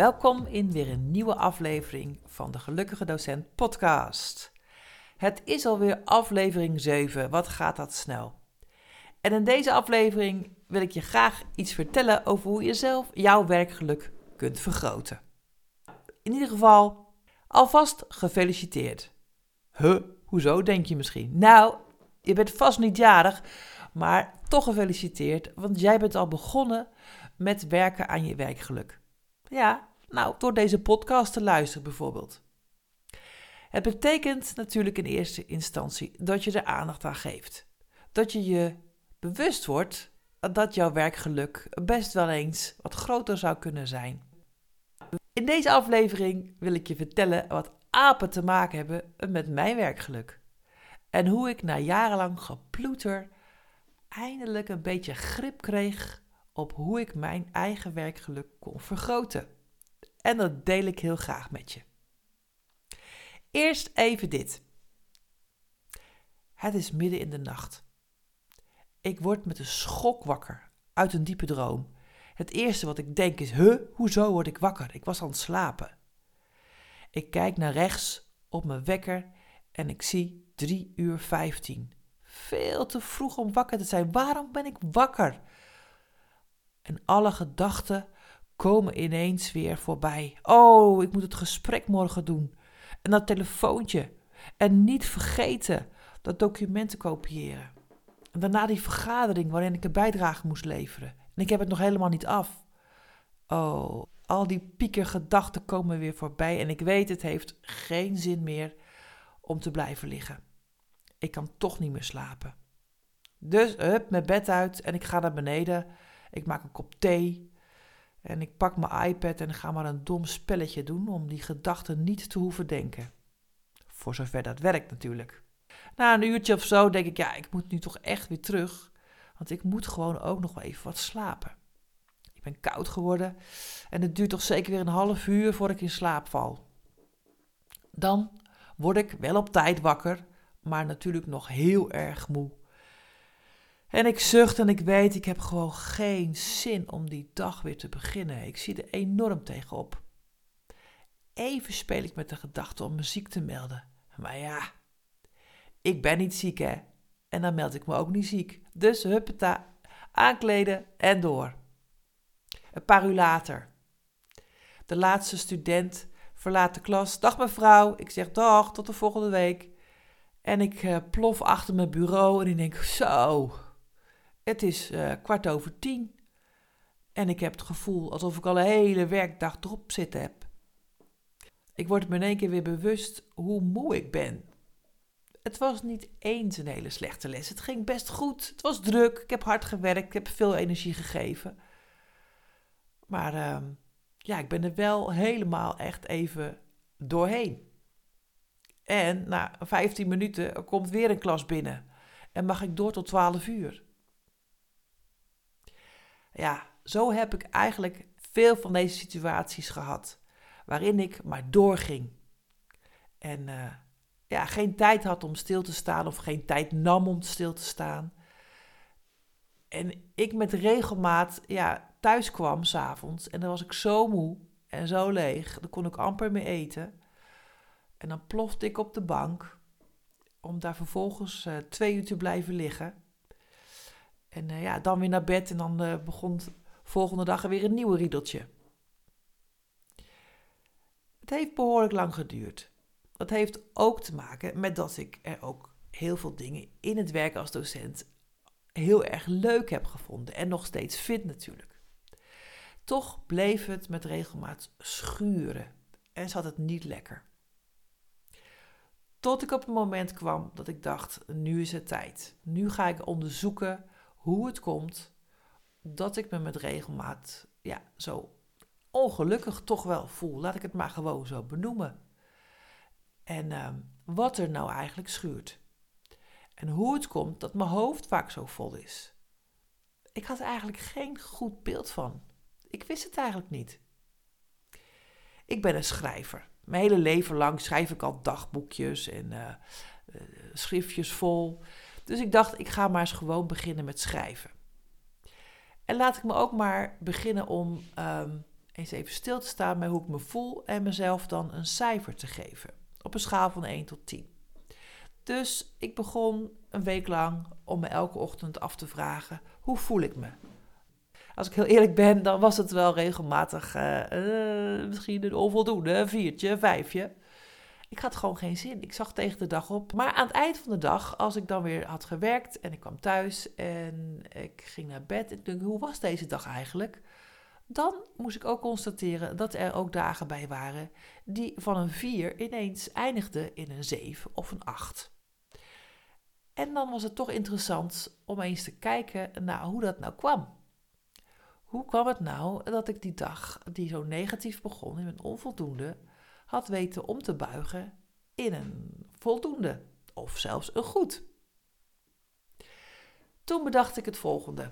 Welkom in weer een nieuwe aflevering van de Gelukkige Docent podcast. Het is alweer aflevering 7. Wat gaat dat snel? En in deze aflevering wil ik je graag iets vertellen over hoe je zelf jouw werkgeluk kunt vergroten. In ieder geval, alvast gefeliciteerd. Huh, hoezo denk je misschien? Nou, je bent vast niet jarig, maar toch gefeliciteerd, want jij bent al begonnen met werken aan je werkgeluk. Ja, nou, door deze podcast te luisteren bijvoorbeeld. Het betekent natuurlijk in eerste instantie dat je er aandacht aan geeft. Dat je je bewust wordt dat jouw werkgeluk best wel eens wat groter zou kunnen zijn. In deze aflevering wil ik je vertellen wat apen te maken hebben met mijn werkgeluk. En hoe ik na jarenlang geploeter eindelijk een beetje grip kreeg op hoe ik mijn eigen werkgeluk kon vergroten. En dat deel ik heel graag met je. Eerst even dit. Het is midden in de nacht. Ik word met een schok wakker uit een diepe droom. Het eerste wat ik denk is: huh, hoezo word ik wakker? Ik was aan het slapen. Ik kijk naar rechts op mijn wekker en ik zie 3 uur 15. Veel te vroeg om wakker te zijn. Waarom ben ik wakker? En alle gedachten komen ineens weer voorbij. Oh, ik moet het gesprek morgen doen. En dat telefoontje. En niet vergeten dat documenten kopiëren. En daarna die vergadering waarin ik een bijdrage moest leveren. En ik heb het nog helemaal niet af. Oh, al die piekergedachten komen weer voorbij. En ik weet, het heeft geen zin meer om te blijven liggen. Ik kan toch niet meer slapen. Dus, hup, mijn bed uit en ik ga naar beneden. Ik maak een kop thee. En ik pak mijn iPad en ga maar een dom spelletje doen om die gedachten niet te hoeven denken. Voor zover dat werkt natuurlijk. Na een uurtje of zo denk ik, ja, ik moet nu toch echt weer terug. Want ik moet gewoon ook nog wel even wat slapen. Ik ben koud geworden en het duurt toch zeker weer een half uur voordat ik in slaap val. Dan word ik wel op tijd wakker, maar natuurlijk nog heel erg moe. En ik zucht en ik weet, ik heb gewoon geen zin om die dag weer te beginnen. Ik zie er enorm tegenop. Even speel ik met de gedachte om me ziek te melden. Maar ja, ik ben niet ziek hè. En dan meld ik me ook niet ziek. Dus huppeta, aankleden en door. Een paar uur later. De laatste student verlaat de klas. Dag mevrouw. Ik zeg dag, tot de volgende week. En ik uh, plof achter mijn bureau en ik denk, zo, het is uh, kwart over tien. En ik heb het gevoel alsof ik al een hele werkdag erop zitten heb. Ik word me in één keer weer bewust hoe moe ik ben. Het was niet eens een hele slechte les. Het ging best goed. Het was druk. Ik heb hard gewerkt. Ik heb veel energie gegeven. Maar uh, ja, ik ben er wel helemaal echt even doorheen. En na 15 minuten komt weer een klas binnen. En mag ik door tot 12 uur ja, zo heb ik eigenlijk veel van deze situaties gehad. Waarin ik maar doorging. En uh, ja, geen tijd had om stil te staan of geen tijd nam om stil te staan. En ik met regelmaat ja, thuis kwam s'avonds en dan was ik zo moe en zo leeg. Dan kon ik amper meer eten. En dan plofte ik op de bank om daar vervolgens uh, twee uur te blijven liggen. En uh, ja, dan weer naar bed en dan uh, begon volgende dag weer een nieuwe riedeltje. Het heeft behoorlijk lang geduurd. Dat heeft ook te maken met dat ik er ook heel veel dingen in het werk als docent heel erg leuk heb gevonden en nog steeds vind natuurlijk. Toch bleef het met regelmaat schuren en zat het niet lekker. Tot ik op een moment kwam dat ik dacht: nu is het tijd. Nu ga ik onderzoeken hoe het komt dat ik me met regelmaat ja, zo ongelukkig toch wel voel. Laat ik het maar gewoon zo benoemen. En ehm, wat er nou eigenlijk schuurt. En hoe het komt dat mijn hoofd vaak zo vol is. Ik had eigenlijk geen goed beeld van. Ik wist het eigenlijk niet. Ik ben een schrijver. Mijn hele leven lang schrijf ik al dagboekjes en uh, schriftjes vol. Dus ik dacht, ik ga maar eens gewoon beginnen met schrijven. En laat ik me ook maar beginnen om ehm, eens even stil te staan bij hoe ik me voel en mezelf dan een cijfer te geven. Op een schaal van 1 tot 10. Dus ik begon een week lang om me elke ochtend af te vragen: hoe voel ik me? Als ik heel eerlijk ben, dan was het wel regelmatig uh, uh, misschien een onvoldoende, een viertje, vijfje. Ik had gewoon geen zin. Ik zag tegen de dag op. Maar aan het eind van de dag, als ik dan weer had gewerkt en ik kwam thuis en ik ging naar bed en ik dacht, hoe was deze dag eigenlijk? Dan moest ik ook constateren dat er ook dagen bij waren die van een 4 ineens eindigden in een 7 of een 8. En dan was het toch interessant om eens te kijken naar hoe dat nou kwam. Hoe kwam het nou dat ik die dag, die zo negatief begon in een onvoldoende, had weten om te buigen in een voldoende of zelfs een goed? Toen bedacht ik het volgende.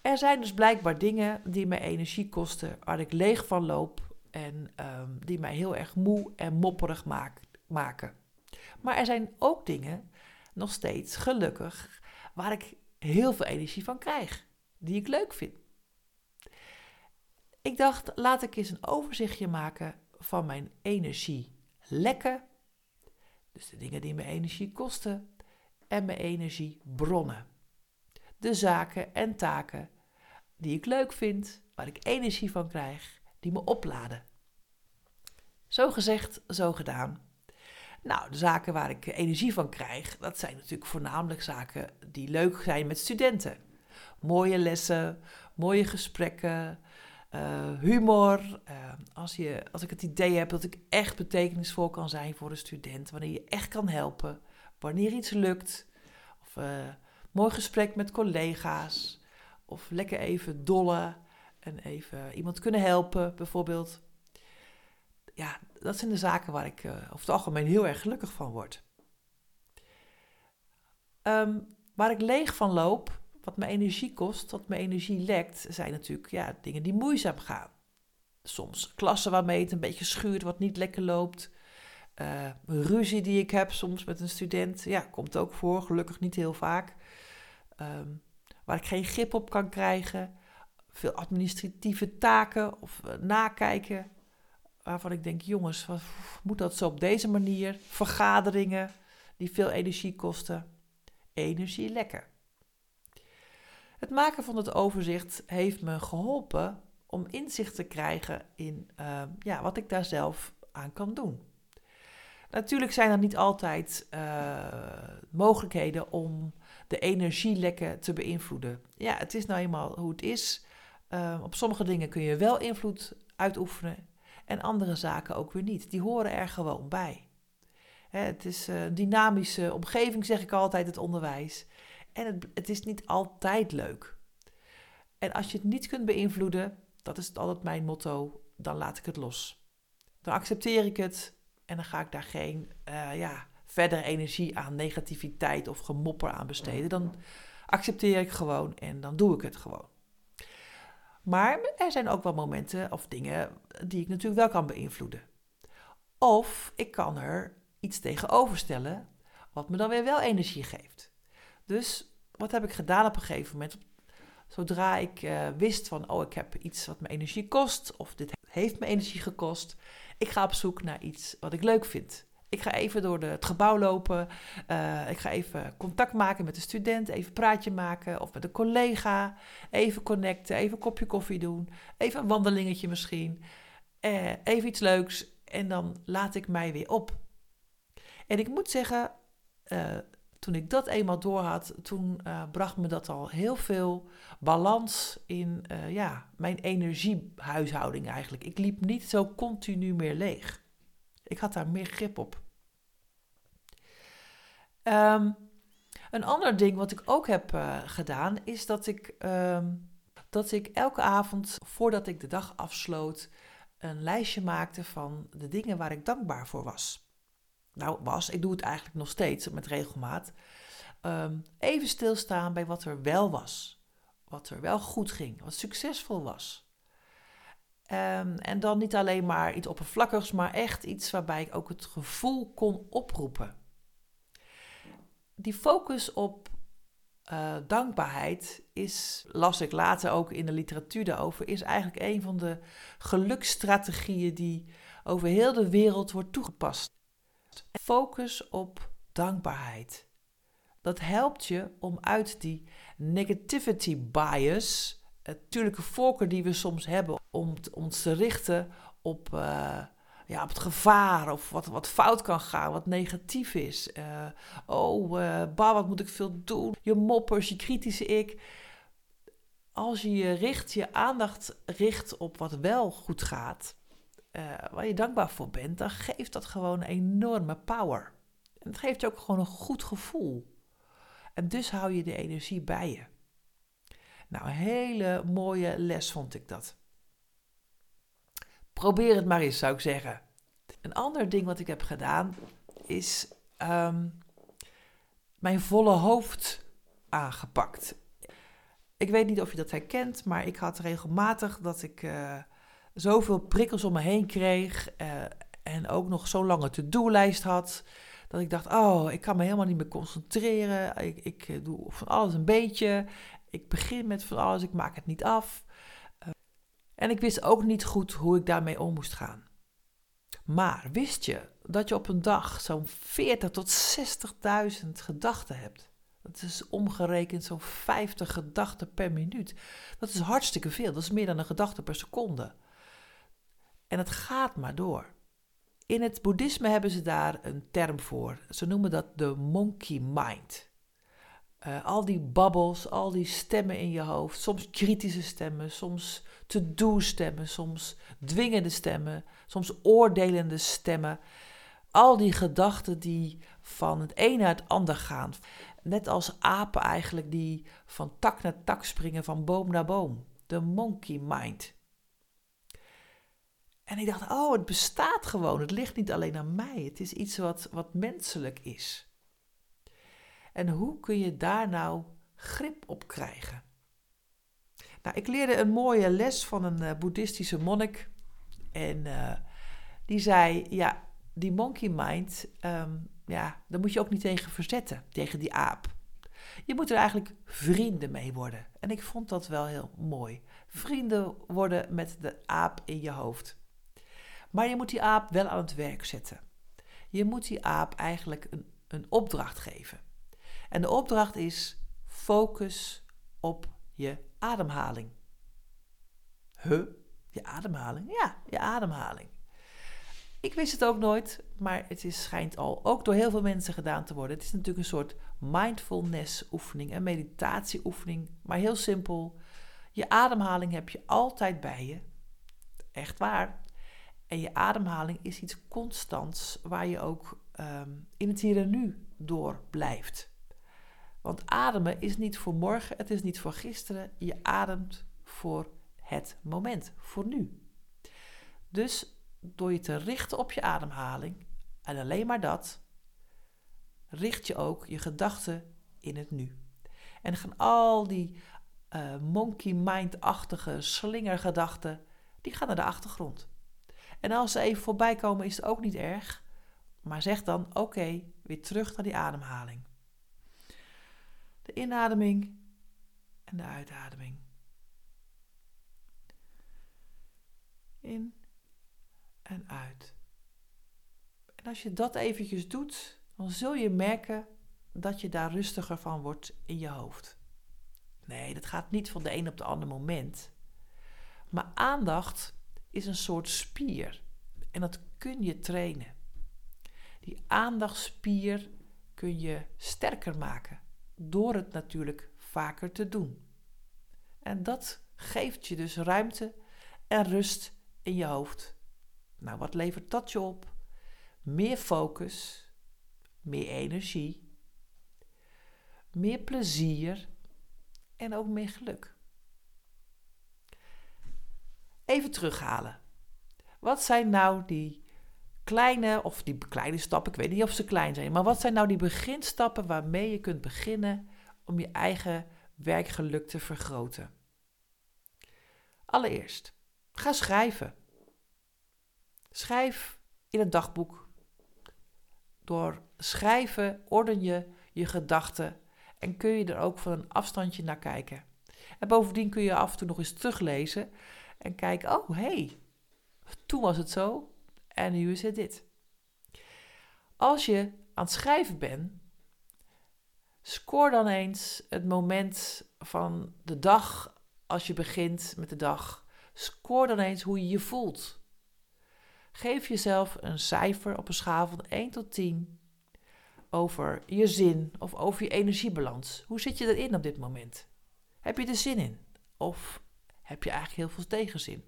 Er zijn dus blijkbaar dingen die mij energie kosten, waar ik leeg van loop en um, die mij heel erg moe en mopperig maken. Maar er zijn ook dingen, nog steeds gelukkig, waar ik heel veel energie van krijg, die ik leuk vind. Ik dacht, laat ik eens een overzichtje maken van mijn energielekken, dus de dingen die me energie kosten, en mijn energiebronnen. De zaken en taken die ik leuk vind, waar ik energie van krijg, die me opladen. Zo gezegd, zo gedaan. Nou, de zaken waar ik energie van krijg, dat zijn natuurlijk voornamelijk zaken die leuk zijn met studenten. Mooie lessen, mooie gesprekken, uh, humor. Uh, als, je, als ik het idee heb dat ik echt betekenisvol kan zijn voor een student, wanneer je echt kan helpen, wanneer iets lukt. Of uh, mooi gesprek met collega's. Of lekker even dollen en even iemand kunnen helpen, bijvoorbeeld. Ja, dat zijn de zaken waar ik over het algemeen heel erg gelukkig van word. Um, waar ik leeg van loop, wat me energie kost, wat me energie lekt, zijn natuurlijk ja, dingen die moeizaam gaan. Soms klassen waarmee het een beetje schuurt, wat niet lekker loopt. Uh, ruzie die ik heb soms met een student, ja, komt ook voor, gelukkig niet heel vaak. Um, waar ik geen grip op kan krijgen. Veel administratieve taken of uh, nakijken. Waarvan ik denk, jongens, wat, moet dat zo op deze manier? Vergaderingen die veel energie kosten. Energie lekker. Het maken van het overzicht heeft me geholpen om inzicht te krijgen in uh, ja, wat ik daar zelf aan kan doen. Natuurlijk zijn er niet altijd uh, mogelijkheden om de energielekken te beïnvloeden. Ja, het is nou eenmaal hoe het is. Uh, op sommige dingen kun je wel invloed uitoefenen en andere zaken ook weer niet. Die horen er gewoon bij. Hè, het is een dynamische omgeving, zeg ik altijd, het onderwijs. En het, het is niet altijd leuk. En als je het niet kunt beïnvloeden, dat is altijd mijn motto, dan laat ik het los. Dan accepteer ik het en dan ga ik daar geen uh, ja, verdere energie aan negativiteit of gemopper aan besteden. Dan accepteer ik gewoon en dan doe ik het gewoon. Maar er zijn ook wel momenten of dingen die ik natuurlijk wel kan beïnvloeden. Of ik kan er iets tegenover stellen wat me dan weer wel energie geeft. Dus wat heb ik gedaan op een gegeven moment? Zodra ik uh, wist van, oh, ik heb iets wat me energie kost, of dit heeft me energie gekost, ik ga op zoek naar iets wat ik leuk vind. Ik ga even door de, het gebouw lopen. Uh, ik ga even contact maken met de student. Even praatje maken. Of met een collega. Even connecten. Even een kopje koffie doen. Even een wandelingetje misschien. Uh, even iets leuks. En dan laat ik mij weer op. En ik moet zeggen, toen ik dat eenmaal doorhad, toen uh, bracht me dat al heel veel balans in uh, ja, mijn energiehuishouding eigenlijk. Ik liep niet zo continu meer leeg. Ik had daar meer grip op. Um, een ander ding wat ik ook heb uh, gedaan, is dat ik, um, dat ik elke avond, voordat ik de dag afsloot, een lijstje maakte van de dingen waar ik dankbaar voor was. Nou was, ik doe het eigenlijk nog steeds met regelmaat, um, even stilstaan bij wat er wel was. Wat er wel goed ging, wat succesvol was. Um, en dan niet alleen maar iets oppervlakkigs, maar echt iets waarbij ik ook het gevoel kon oproepen. Die focus op uh, dankbaarheid is, las ik later ook in de literatuur daarover, is eigenlijk een van de geluksstrategieën die over heel de wereld wordt toegepast. Focus op dankbaarheid. Dat helpt je om uit die negativity bias, natuurlijke voorkeur die we soms hebben, om ons te richten op, uh, ja, op het gevaar of wat, wat fout kan gaan, wat negatief is. Uh, oh, uh, wat moet ik veel doen? Je moppers, je kritische ik. Als je je richt, je aandacht richt op wat wel goed gaat, uh, waar je dankbaar voor bent, dan geeft dat gewoon enorme power. En het geeft je ook gewoon een goed gevoel. En dus hou je de energie bij je. Nou, een hele mooie les vond ik dat. Probeer het maar eens, zou ik zeggen. Een ander ding wat ik heb gedaan is um, mijn volle hoofd aangepakt. Ik weet niet of je dat herkent, maar ik had regelmatig dat ik uh, zoveel prikkels om me heen kreeg uh, en ook nog zo'n lange to-do-lijst had. Dat ik dacht, oh, ik kan me helemaal niet meer concentreren. Ik, ik eh, doe van alles een beetje. Ik begin met van alles, ik maak het niet af. Uh, en ik wist ook niet goed hoe ik daarmee om moest gaan. Maar wist je dat je op een dag zo'n 40 tot 60.000 gedachten hebt? Dat is omgerekend zo'n 50 gedachten per minuut. Dat is hartstikke veel. Dat is meer dan een gedachte per seconde. En het gaat maar door. In het boeddhisme hebben ze daar een term voor. Ze noemen dat de monkey mind. Uh, al die babbels, al die stemmen in je hoofd, soms kritische stemmen, soms to-do stemmen, soms dwingende stemmen, soms oordelende stemmen. Al die gedachten die van het een naar het ander gaan. Net als apen eigenlijk die van tak naar tak springen, van boom naar boom. De monkey mind. En ik dacht, oh, het bestaat gewoon. Het ligt niet alleen aan mij. Het is iets wat, wat menselijk is. En hoe kun je daar nou grip op krijgen? Nou, ik leerde een mooie les van een uh, boeddhistische monnik. En uh, die zei, ja, die monkey mind, um, ja, daar moet je ook niet tegen verzetten, tegen die aap. Je moet er eigenlijk vrienden mee worden. En ik vond dat wel heel mooi. Vrienden worden met de aap in je hoofd. Maar je moet die aap wel aan het werk zetten. Je moet die aap eigenlijk een, een opdracht geven. En de opdracht is: focus op je ademhaling. Huh? Je ademhaling? Ja, je ademhaling. Ik wist het ook nooit, maar het is, schijnt al ook door heel veel mensen gedaan te worden. Het is natuurlijk een soort mindfulness oefening, een meditatieoefening, maar heel simpel. Je ademhaling heb je altijd bij je. Echt waar. En je ademhaling is iets constants waar je ook um, in het hier en nu door blijft. Want ademen is niet voor morgen, het is niet voor gisteren. Je ademt voor het moment, voor nu. Dus door je te richten op je ademhaling, en alleen maar dat, richt je ook je gedachten in het nu. En gaan al die uh, monkey mind-achtige slingergedachten, die gaan naar de achtergrond. En als ze even voorbij komen, is het ook niet erg. Maar zeg dan: oké, weer terug naar die ademhaling. De inademing en de uitademing. In en uit. En als je dat eventjes doet, dan zul je merken dat je daar rustiger van wordt in je hoofd. Nee, dat gaat niet van de een op de andere moment. Maar aandacht is een soort spier. En dat kun je trainen. Die aandachtspier kun je sterker maken. Door het natuurlijk vaker te doen. En dat geeft je dus ruimte en rust in je hoofd. Nou, wat levert dat je op? Meer focus, meer energie, meer plezier en ook meer geluk. Even terughalen. Wat zijn nou die kleine, of die kleine stappen, ik weet niet of ze klein zijn, maar wat zijn nou die beginstappen waarmee je kunt beginnen om je eigen werkgeluk te vergroten? Allereerst, ga schrijven. Schrijf in een dagboek. Door schrijven orden je je gedachten en kun je er ook van een afstandje naar kijken. En bovendien kun je af en toe nog eens teruglezen en kijken, oh hey, toen was het zo en nu is het dit. Als je aan het schrijven bent, scoor dan eens het moment van de dag als je begint met de dag. Scoor dan eens hoe je je voelt. Geef jezelf een cijfer op een schaal van 1 tot 10 over je zin of over je energiebalans. Hoe zit je erin op dit moment? Heb je er zin in? Of heb je eigenlijk heel veel tegenzin?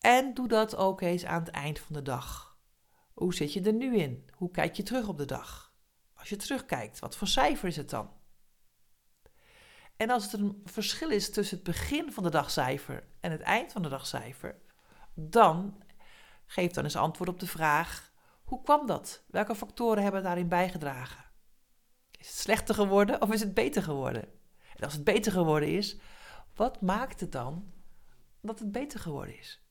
En doe dat ook eens aan het eind van de dag. Hoe zit je er nu in? Hoe kijk je terug op de dag? Als je terugkijkt, wat voor cijfer is het dan? En als het een verschil is tussen het begin van de dagcijfer en het eind van de dagcijfer, dan geef dan eens antwoord op de vraag: hoe kwam dat? Welke factoren hebben daarin bijgedragen? Is het slechter geworden of is het beter geworden? En als het beter geworden is, wat maakt het dan dat het beter geworden is?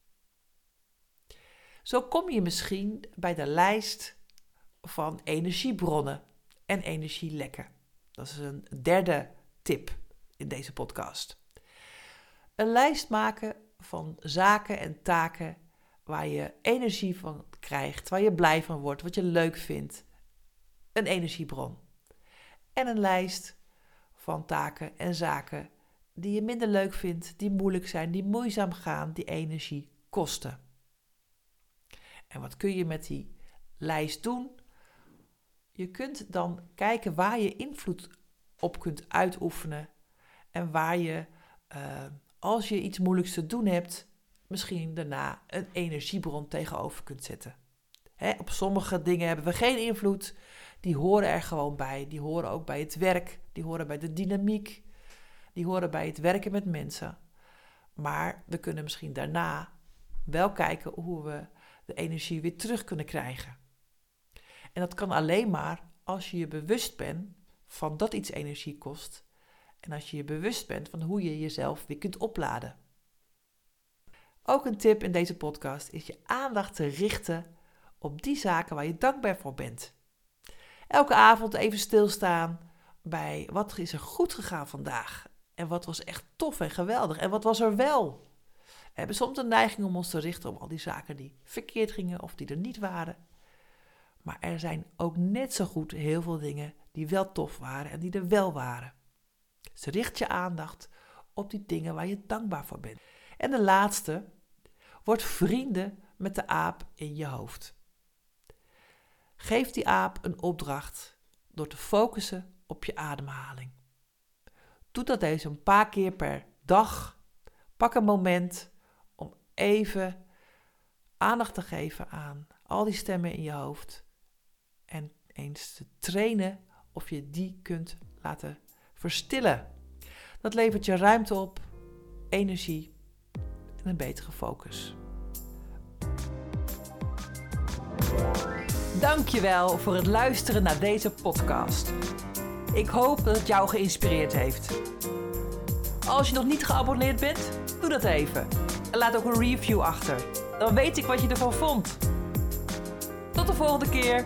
Zo kom je misschien bij de lijst van energiebronnen en energielekken. Dat is een derde tip in deze podcast. Een lijst maken van zaken en taken waar je energie van krijgt, waar je blij van wordt, wat je leuk vindt. Een energiebron. En een lijst van taken en zaken die je minder leuk vindt, die moeilijk zijn, die moeizaam gaan, die energie kosten. En wat kun je met die lijst doen? Je kunt dan kijken waar je invloed op kunt uitoefenen en waar je, uh, als je iets moeilijks te doen hebt, misschien daarna een energiebron tegenover kunt zetten. Hè, op sommige dingen hebben we geen invloed. Die horen er gewoon bij. Die horen ook bij het werk. Die horen bij de dynamiek. Die horen bij het werken met mensen. Maar we kunnen misschien daarna wel kijken hoe we de energie weer terug kunnen krijgen. En dat kan alleen maar als je je bewust bent van dat iets energie kost. En als je je bewust bent van hoe je jezelf weer kunt opladen. Ook een tip in deze podcast is je aandacht te richten op die zaken waar je dankbaar voor bent. Elke avond even stilstaan bij wat is er goed gegaan vandaag en wat was echt tof en geweldig en wat was er wel. We hebben soms een neiging om ons te richten op al die zaken die verkeerd gingen of die er niet waren. Maar er zijn ook net zo goed heel veel dingen die wel tof waren en die er wel waren. Dus richt je aandacht op die dingen waar je dankbaar voor bent. En de laatste, word vrienden met de aap in je hoofd. Geef die aap een opdracht door te focussen op je ademhaling. Doe dat deze een paar keer per dag. Pak een moment om even aandacht te geven aan al die stemmen in je hoofd. En eens te trainen of je die kunt laten verstillen. Dat levert je ruimte op, energie en een betere focus. Dankjewel voor het luisteren naar deze podcast. Ik hoop dat het jou geïnspireerd heeft. Als je nog niet geabonneerd bent, doe dat even. En laat ook een review achter. Dan weet ik wat je ervan vond. Tot de volgende keer.